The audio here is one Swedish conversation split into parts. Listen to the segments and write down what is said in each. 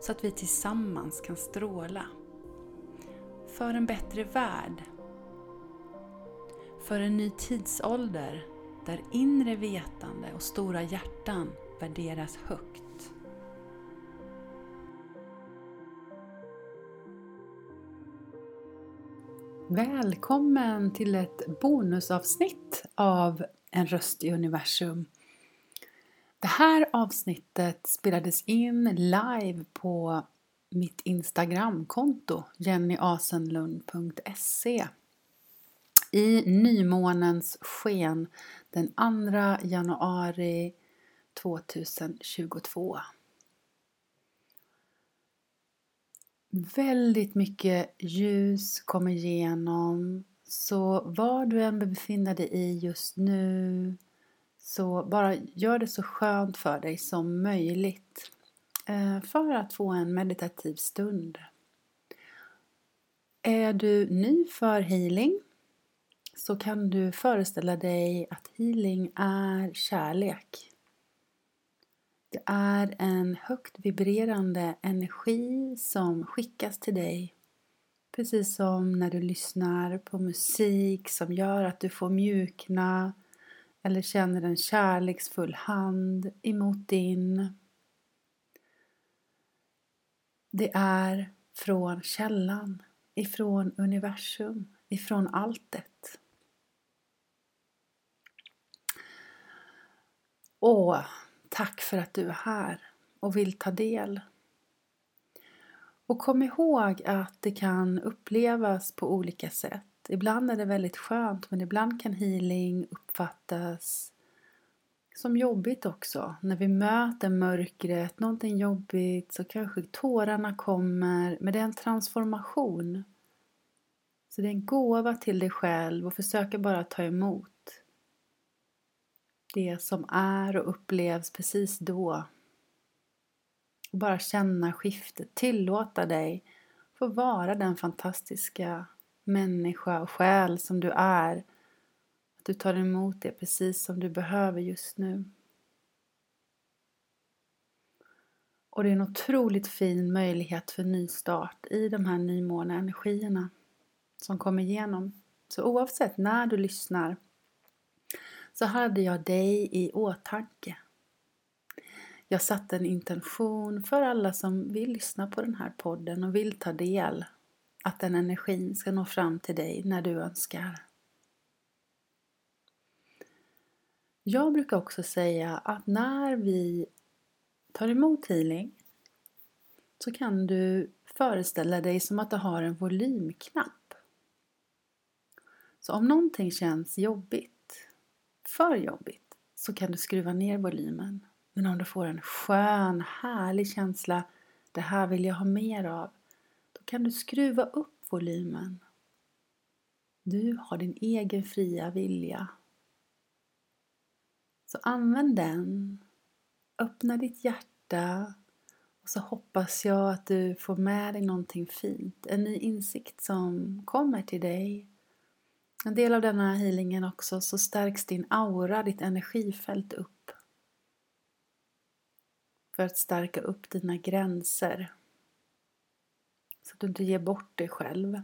så att vi tillsammans kan stråla. För en bättre värld. För en ny tidsålder där inre vetande och stora hjärtan värderas högt. Välkommen till ett bonusavsnitt av En röst i universum det här avsnittet spelades in live på mitt Instagramkonto jennyasenlund.se i nymånens sken den 2 januari 2022. Väldigt mycket ljus kommer igenom så var du än befinner dig i just nu så bara gör det så skönt för dig som möjligt eh, för att få en meditativ stund. Är du ny för healing så kan du föreställa dig att healing är kärlek. Det är en högt vibrerande energi som skickas till dig Precis som när du lyssnar på musik som gör att du får mjukna eller känner en kärleksfull hand emot din. Det är från källan, ifrån universum, ifrån alltet. Åh, tack för att du är här och vill ta del. Och kom ihåg att det kan upplevas på olika sätt. Ibland är det väldigt skönt men ibland kan healing uppfattas som jobbigt också. När vi möter mörkret, någonting jobbigt, så kanske tårarna kommer. Men det är en transformation. Så det är en gåva till dig själv och försöka bara ta emot det som är och upplevs precis då. Och bara känna skiftet, tillåta dig få vara den fantastiska människa och själ som du är. Att du tar emot det precis som du behöver just nu. Och det är en otroligt fin möjlighet för nystart i de här nymåneenergierna som kommer igenom. Så oavsett när du lyssnar så hade jag dig i åtanke. Jag satte en intention för alla som vill lyssna på den här podden och vill ta del att den energin ska nå fram till dig när du önskar. Jag brukar också säga att när vi tar emot healing så kan du föreställa dig som att du har en volymknapp. Så om någonting känns jobbigt, för jobbigt, så kan du skruva ner volymen. Men om du får en skön, härlig känsla, det här vill jag ha mer av, kan du skruva upp volymen. Du har din egen fria vilja. Så använd den. Öppna ditt hjärta och så hoppas jag att du får med dig någonting fint. En ny insikt som kommer till dig. En del av denna healingen också så stärks din aura, ditt energifält upp. För att stärka upp dina gränser. Så att du inte ger bort dig själv.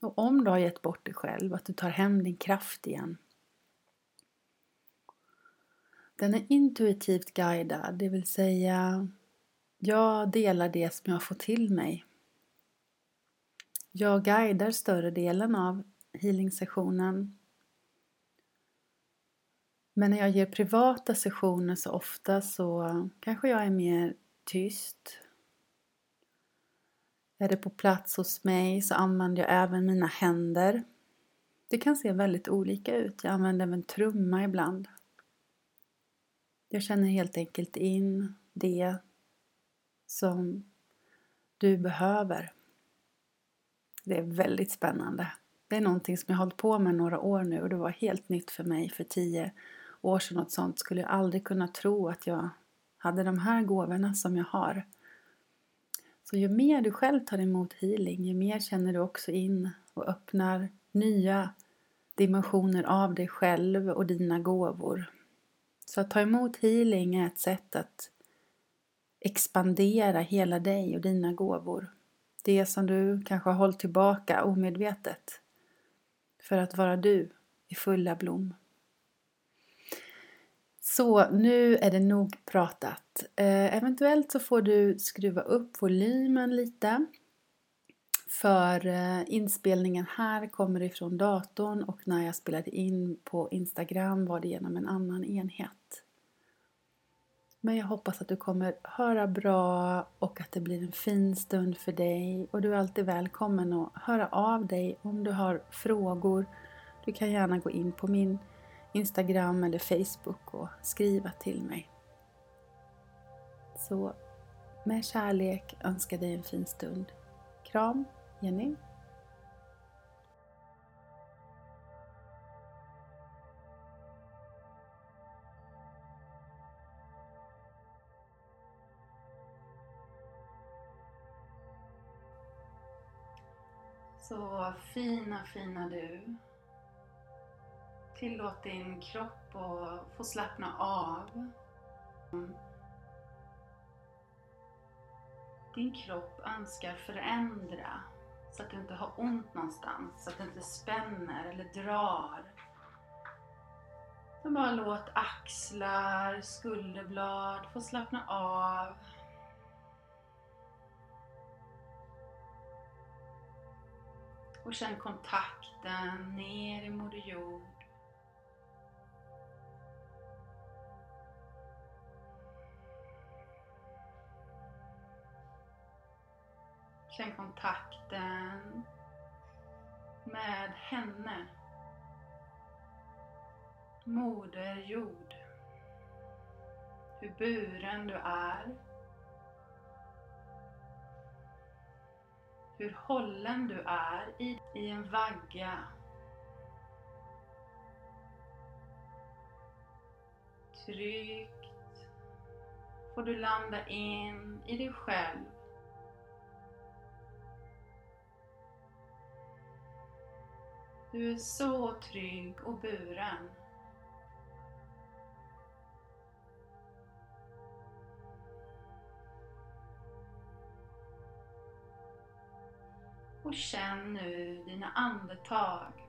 Och om du har gett bort dig själv, att du tar hem din kraft igen. Den är intuitivt guidad, det vill säga jag delar det som jag får till mig. Jag guidar större delen av healing-sessionen. Men när jag ger privata sessioner så ofta så kanske jag är mer tyst är det på plats hos mig så använder jag även mina händer. Det kan se väldigt olika ut. Jag använder även trumma ibland. Jag känner helt enkelt in det som du behöver Det är väldigt spännande. Det är någonting som jag har hållit på med några år nu och det var helt nytt för mig för tio år sedan. Något sånt skulle jag aldrig kunna tro att jag hade de här gåvorna som jag har. Så ju mer du själv tar emot healing, ju mer känner du också in och öppnar nya dimensioner av dig själv och dina gåvor. Så att ta emot healing är ett sätt att expandera hela dig och dina gåvor. Det som du kanske har hållit tillbaka omedvetet för att vara du i fulla blom. Så nu är det nog pratat. Eh, eventuellt så får du skruva upp volymen lite. För eh, inspelningen här kommer ifrån datorn och när jag spelade in på Instagram var det genom en annan enhet. Men jag hoppas att du kommer höra bra och att det blir en fin stund för dig. Och du är alltid välkommen att höra av dig om du har frågor. Du kan gärna gå in på min Instagram eller Facebook och skriva till mig. Så med kärlek önskar dig en fin stund. Kram, Jenny. Så fina, fina du. Tillåt din kropp att få slappna av. Din kropp önskar förändra så att du inte har ont någonstans, så att du inte spänner eller drar. Så bara låt axlar, skulderblad få slappna av. Och känn kontakten ner i Moder Jord. Känn kontakten med henne. Moder Jord. Hur buren du är. Hur hållen du är i, i en vagga. Tryggt får du landa in i dig själv Du är så trygg och buren. Och känn nu dina andetag.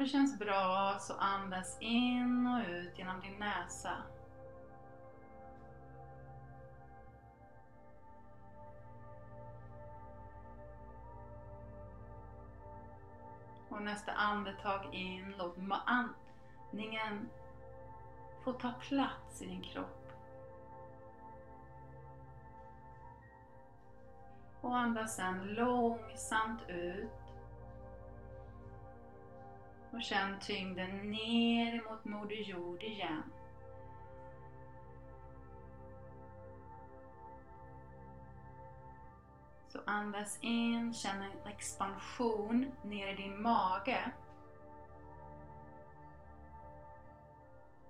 Det känns bra så andas in och ut genom din näsa. Och nästa andetag in, låt andningen få ta plats i din kropp. Och andas sen långsamt ut och känn tyngden ner mot Moder Jord igen. Så andas in, känn en expansion ner i din mage.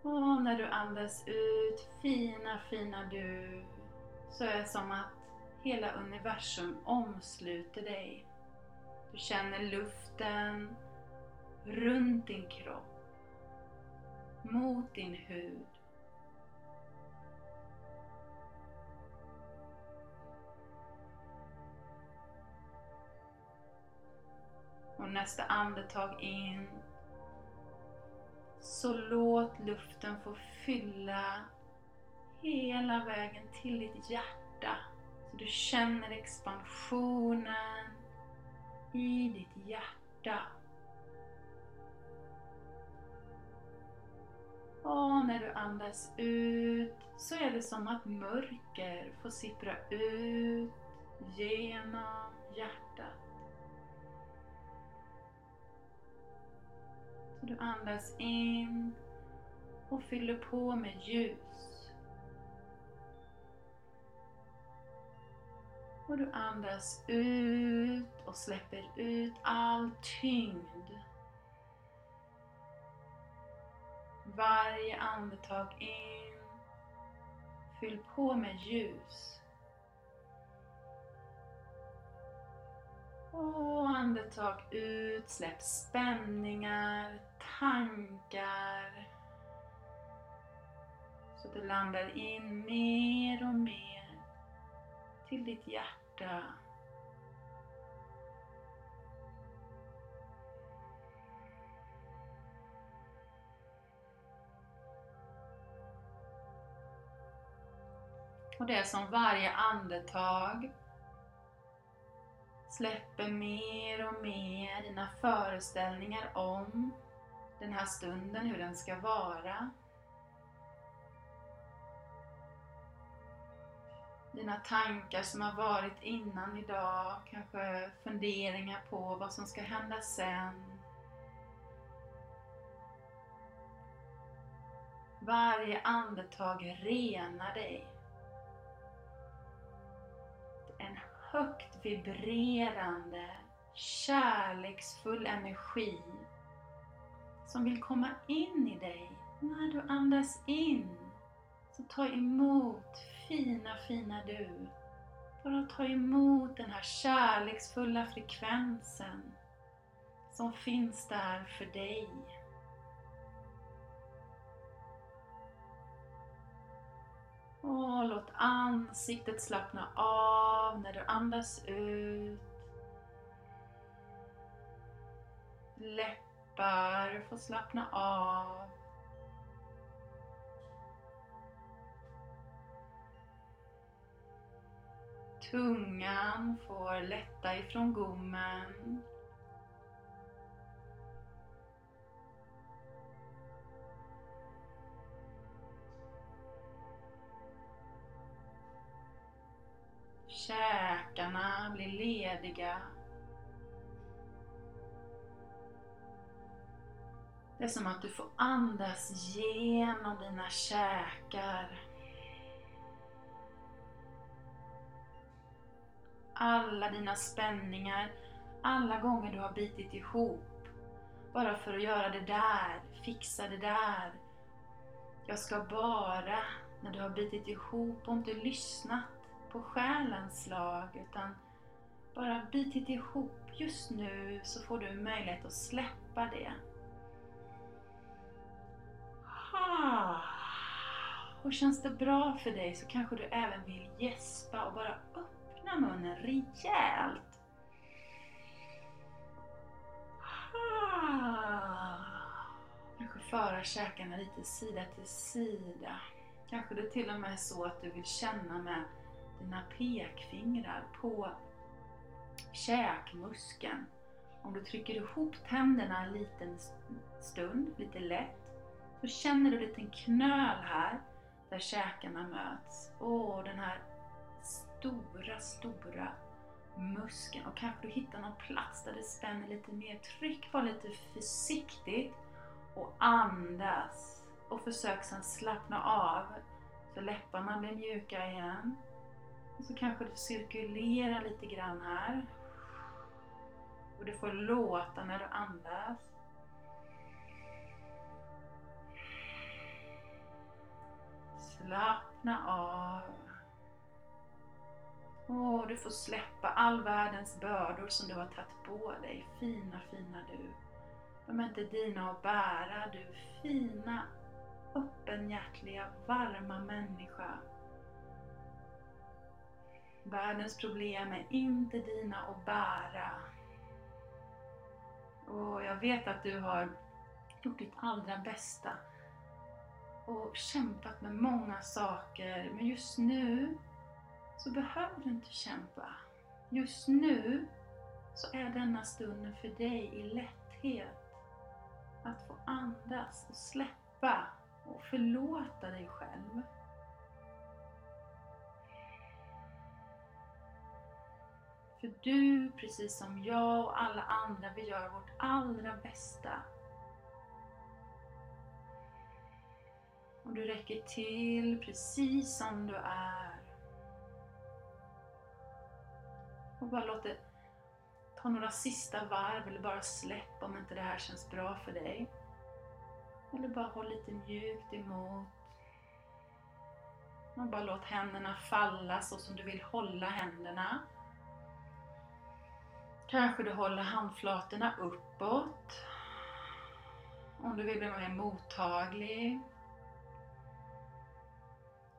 Och när du andas ut, fina, fina du, så är det som att hela universum omsluter dig. Du känner luften runt din kropp, mot din hud. Och nästa andetag in så låt luften få fylla hela vägen till ditt hjärta. Så du känner expansionen i ditt hjärta. Och när du andas ut så är det som att mörker får sippra ut genom hjärtat. Så du andas in och fyller på med ljus. Och du andas ut och släpper ut all tyngd. Varje andetag in. Fyll på med ljus. Och andetag ut, släpp spänningar, tankar. Så du landar in mer och mer till ditt hjärta. På det är som varje andetag släpper mer och mer dina föreställningar om den här stunden, hur den ska vara. Dina tankar som har varit innan idag, kanske funderingar på vad som ska hända sen. Varje andetag renar dig. Högt vibrerande, kärleksfull energi som vill komma in i dig. När du andas in, så ta emot fina, fina du. Bara ta emot den här kärleksfulla frekvensen som finns där för dig. Och låt ansiktet slappna av när du andas ut. Läppar får slappna av. Tungan får lätta ifrån gommen. Bli lediga. Det är som att du får andas genom dina käkar. Alla dina spänningar, alla gånger du har bitit ihop. Bara för att göra det där, fixa det där. Jag ska bara, när du har bitit ihop och inte lyssnat på själens slag utan bara bitit ihop. Just nu så får du möjlighet att släppa det. Och känns det bra för dig så kanske du även vill gäspa och bara öppna munnen rejält. Kanske föra käkarna lite sida till sida. Kanske det till och med är så att du vill känna med dina pekfingrar på käkmuskeln. Om du trycker ihop tänderna en liten stund, lite lätt, så känner du en liten knöl här där käkarna möts. Åh, den här stora, stora muskeln. Och kanske du hittar någon plats där det spänner lite mer. Tryck bara lite försiktigt och andas. Och försök sedan slappna av så läpparna blir mjuka igen. Och så kanske du cirkulerar lite grann här. Och du får låta när du andas. Slappna av. Och du får släppa all världens bördor som du har tagit på dig. Fina, fina du. De är inte dina att bära. Du fina, öppenhjärtliga, varma människa. Världens problem är inte dina att bära. Och jag vet att du har gjort ditt allra bästa och kämpat med många saker. Men just nu så behöver du inte kämpa. Just nu så är denna stunden för dig i lätthet. Att få andas och släppa och förlåta dig själv. För du, precis som jag och alla andra, vi gör vårt allra bästa Och du räcker till precis som du är. Och bara låt det ta några sista varv eller bara släpp om inte det här känns bra för dig. Eller bara håll lite mjukt emot. Och bara låt händerna falla så som du vill hålla händerna. Kanske du håller handflatorna uppåt. Om du vill bli mer mottaglig.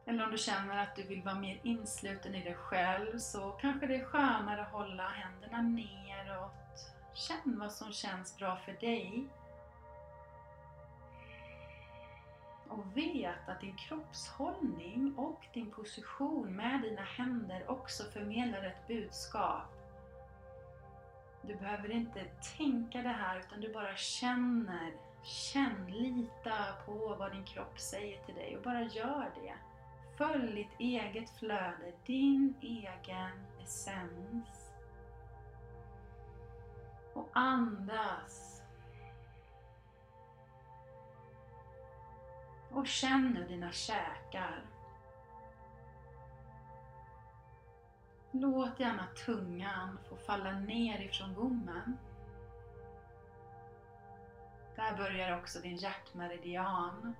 Eller om du känner att du vill vara mer insluten i dig själv så kanske det är skönare att hålla händerna neråt. Känn vad som känns bra för dig. Och vet att din kroppshållning och din position med dina händer också förmedlar ett budskap. Du behöver inte tänka det här utan du bara känner. Känn, lita på vad din kropp säger till dig och bara gör det. Följ ditt eget flöde, din egen essens. Och andas. Och känn nu dina käkar. Låt gärna tungan få falla ner ifrån gommen. Där börjar också din hjärtmeridian.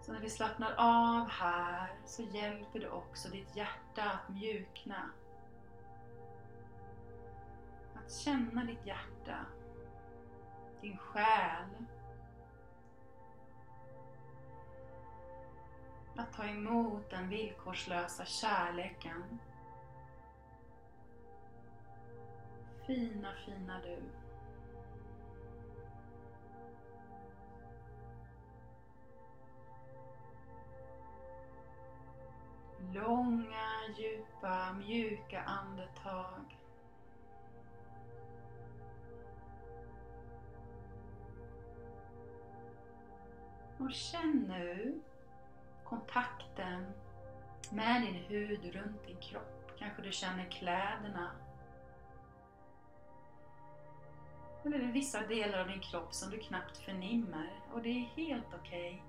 Så när vi slappnar av här så hjälper du också ditt hjärta att mjukna. Att känna ditt hjärta, din själ. Att ta emot den villkorslösa kärleken. Fina, fina du. Långa, djupa, mjuka andetag. Och känn nu kontakten med din hud runt din kropp. Kanske du känner kläderna. Eller det är vissa delar av din kropp som du knappt förnimmer och det är helt okej.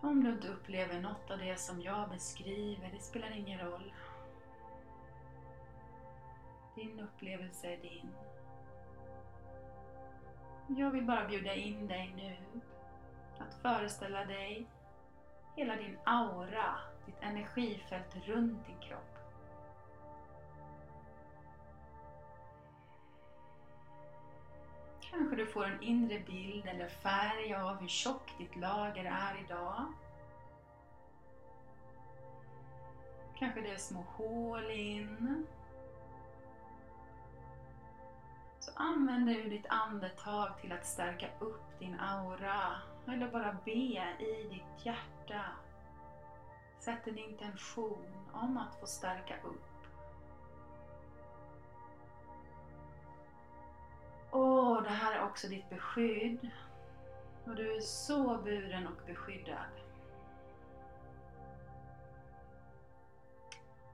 Okay. Om du inte upplever något av det som jag beskriver, det spelar ingen roll. Din upplevelse är din. Jag vill bara bjuda in dig nu att föreställa dig hela din aura, ditt energifält runt din kropp. Kanske du får en inre bild eller färg av hur tjockt ditt lager är idag. Kanske det är små hål in. Så använd du ditt andetag till att stärka upp din aura. Eller bara be i ditt hjärta. Sätt en intention om att få stärka upp. Åh, det här är också ditt beskydd. Och du är så buren och beskyddad.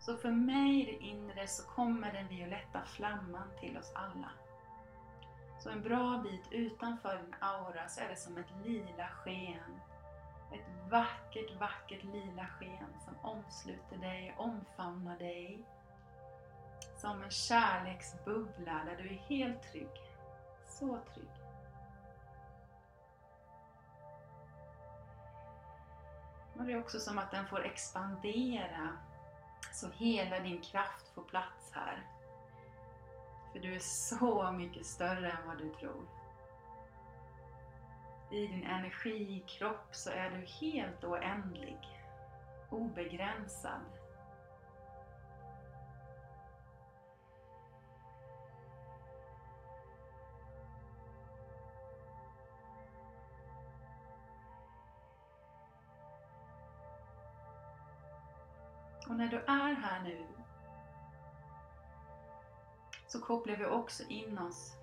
Så för mig i det inre så kommer den violetta flamman till oss alla. Så en bra bit utanför din aura så är det som ett lila sken. Ett vackert, vackert lila sken som omsluter dig, omfamnar dig. Som en kärleksbubbla där du är helt trygg. Så trygg. Och det är också som att den får expandera så hela din kraft får plats här. För du är så mycket större än vad du tror. I din energikropp så är du helt oändlig, obegränsad. Och när du är här nu så kopplar vi också in oss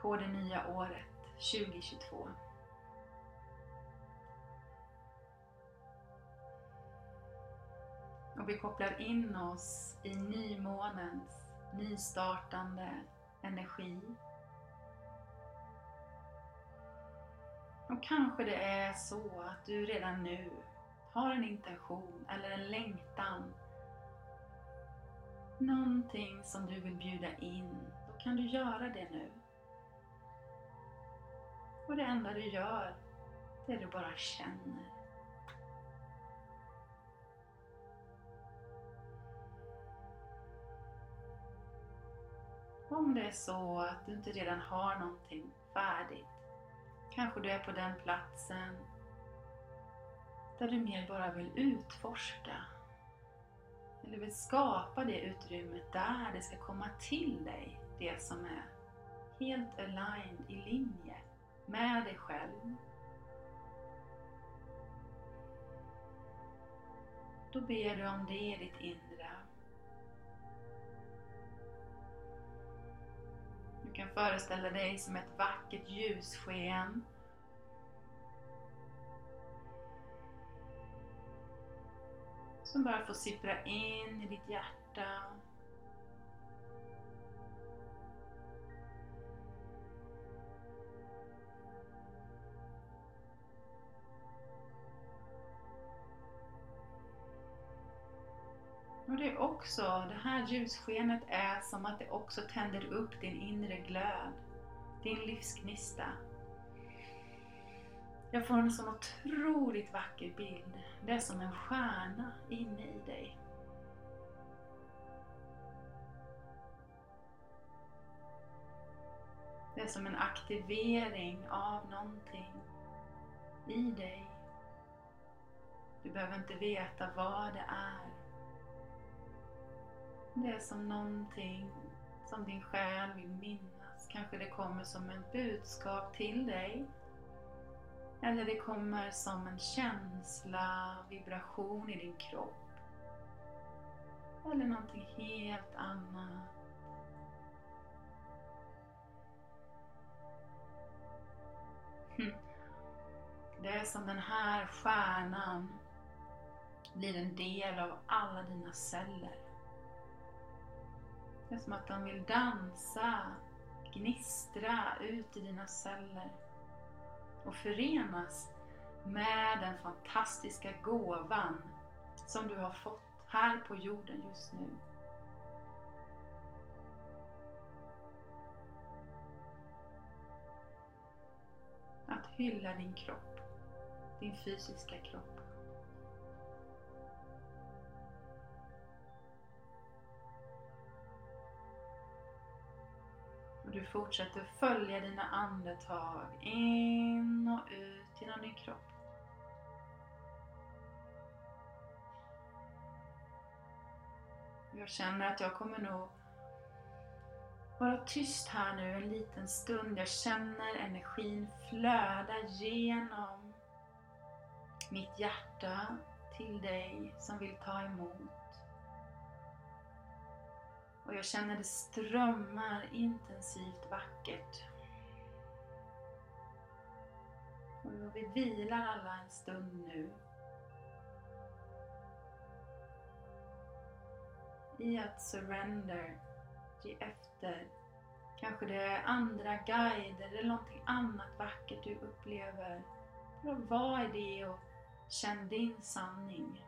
på det nya året 2022. Och vi kopplar in oss i nymånens nystartande energi. Och kanske det är så att du redan nu har en intention eller en längtan. Någonting som du vill bjuda in. Då kan du göra det nu. Och det enda du gör, det är du bara känner. Om det är så att du inte redan har någonting färdigt, kanske du är på den platsen där du mer bara vill utforska du vill skapa det utrymmet där det ska komma till dig, det som är helt aligned, i linje med dig själv. Då ber du om det i ditt inre. Du kan föreställa dig som ett vackert ljussken som bara får sippra in i ditt hjärta Och det är också, det här ljusskenet är som att det också tänder upp din inre glöd, din livsgnista. Jag får en sån otroligt vacker bild. Det är som en stjärna inne i dig. Det är som en aktivering av någonting i dig. Du behöver inte veta vad det är. Det är som någonting som din själ vill minnas. Kanske det kommer som ett budskap till dig. Eller det kommer som en känsla, vibration i din kropp. Eller någonting helt annat. Hm. Det är som den här stjärnan blir en del av alla dina celler. Det är som att den vill dansa, gnistra ut i dina celler och förenas med den fantastiska gåvan som du har fått här på jorden just nu. Att hylla din kropp, din fysiska kropp. Du fortsätter följa dina andetag in och ut genom din kropp. Jag känner att jag kommer nog vara tyst här nu en liten stund. Jag känner energin flöda genom mitt hjärta till dig som vill ta emot. Och jag känner det strömmar intensivt vackert. Och vi vilar alla en stund nu. I att surrender, ge efter. Kanske det är andra guider eller någonting annat vackert du upplever. Bara var i det och känn din sanning.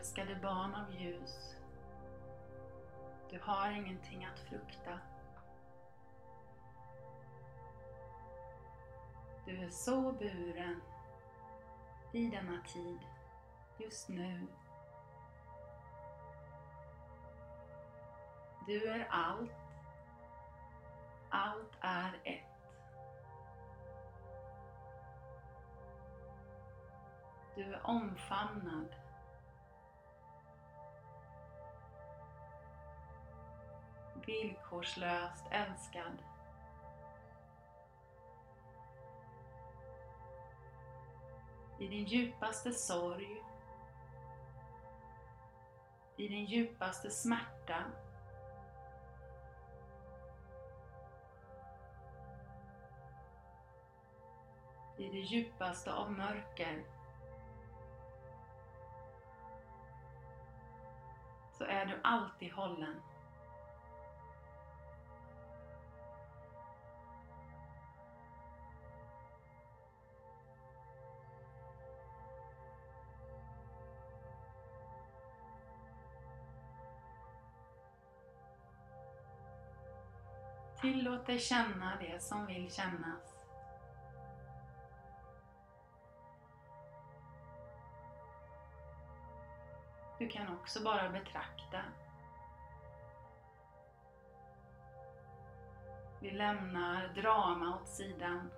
Älskade barn av ljus. Du har ingenting att frukta. Du är så buren i denna tid, just nu. Du är allt. Allt är ett. Du är omfamnad. Villkorslöst älskad. I din djupaste sorg, i din djupaste smärta, i det djupaste av mörker så är du alltid hållen. Låt dig känna det som vill kännas. Du kan också bara betrakta. Vi lämnar drama åt sidan.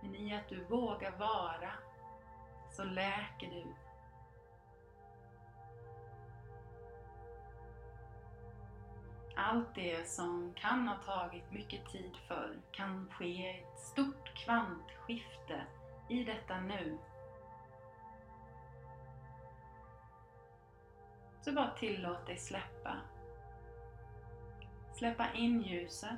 Men i att du vågar vara så läker du. Allt det som kan ha tagit mycket tid för kan ske ett stort kvantskifte i detta nu. Så bara tillåt dig släppa. Släppa in ljuset.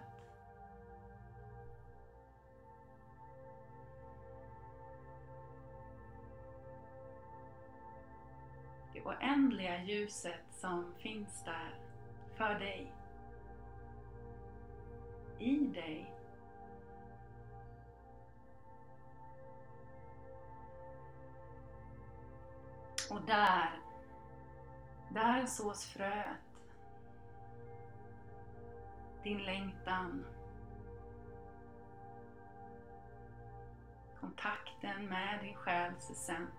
Det oändliga ljuset som finns där för dig i dig. Och där, där sås fröet. Din längtan. Kontakten med din själs essens.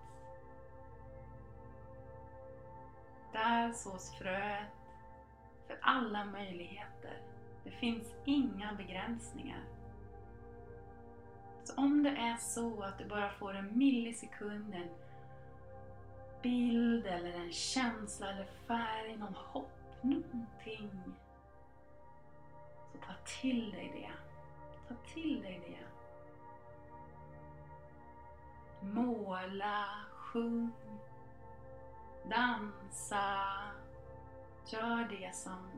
Där sås fröet för alla möjligheter. Det finns inga begränsningar. Så om det är så att du bara får en millisekund, en bild eller en känsla eller färg, någon hopp, någonting. Så ta till dig det. Ta till dig det. Måla, sjung, dansa. Gör det som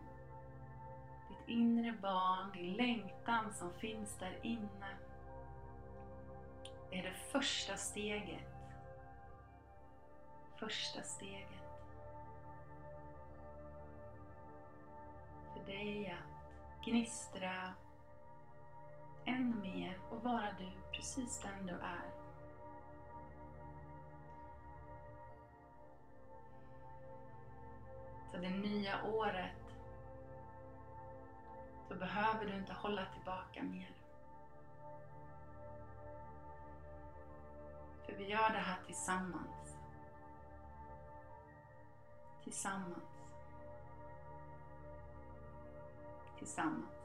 ditt inre barn, din längtan som finns där inne. Det är det första steget. Första steget. För dig att gnistra än mer och vara du precis den du är. Så det nya året så behöver du inte hålla tillbaka mer. För vi gör det här tillsammans. Tillsammans. Tillsammans.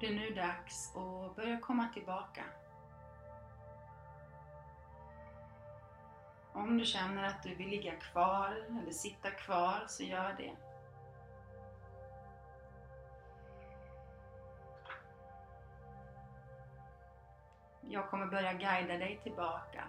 Det är nu dags att börja komma tillbaka. Om du känner att du vill ligga kvar eller sitta kvar så gör det. Jag kommer börja guida dig tillbaka.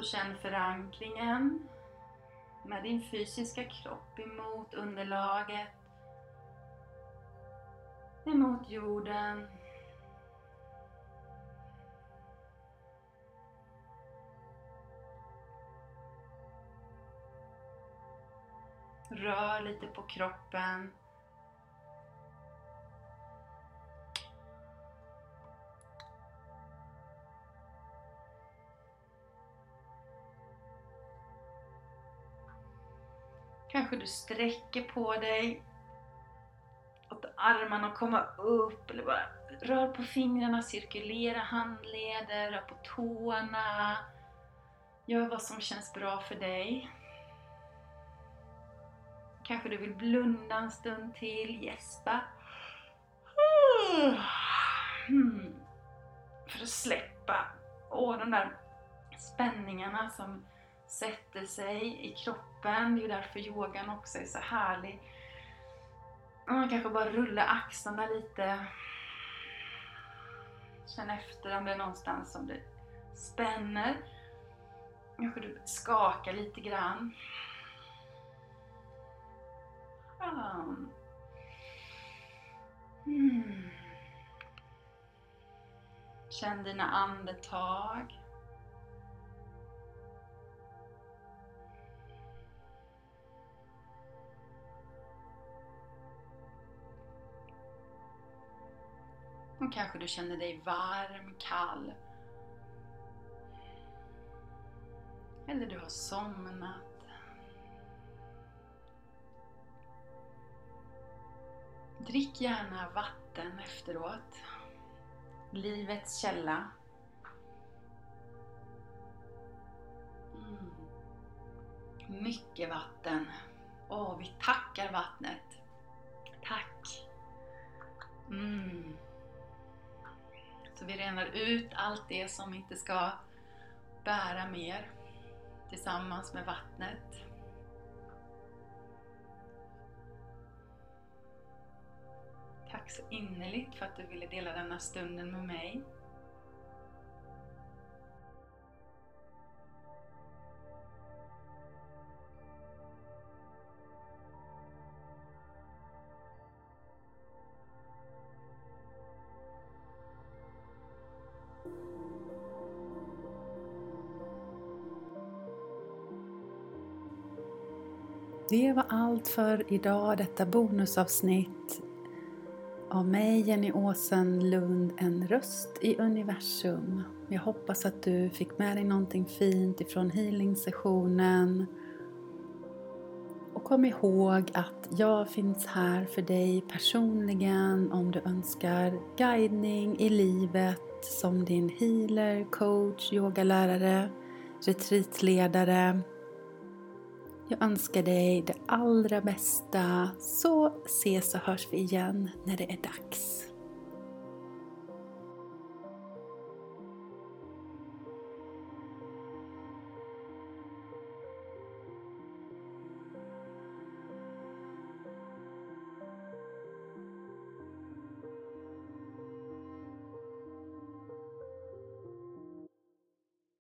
Och känn förankringen med din fysiska kropp emot underlaget, emot jorden. Rör lite på kroppen. Kanske du sträcker på dig. Låt armarna komma upp eller bara rör på fingrarna, cirkulera handleder, rör på tårna. Gör vad som känns bra för dig. Kanske du vill blunda en stund till, gäspa. Hmm. För att släppa Åh, de där spänningarna som sätter sig i kroppen. Det är ju därför yogan också är så härlig. Man kanske bara rulla axlarna lite. Känn efter om det är någonstans som det spänner. Kanske du skakar lite grann. Mm. Känn dina andetag. Kanske du känner dig varm, kall. Eller du har somnat. Drick gärna vatten efteråt. Livets källa. Mm. Mycket vatten. Åh, vi tackar vattnet. Tack. Mm. Så vi renar ut allt det som inte ska bära mer tillsammans med vattnet. Tack så innerligt för att du ville dela denna stunden med mig. Det var allt för idag, detta bonusavsnitt av mig, Jenny Åsen Lund, en röst i universum. Jag hoppas att du fick med dig någonting fint ifrån healing-sessionen. Och kom ihåg att jag finns här för dig personligen om du önskar guidning i livet som din healer, coach, yogalärare, retreatledare jag önskar dig det allra bästa så ses och hörs vi igen när det är dags.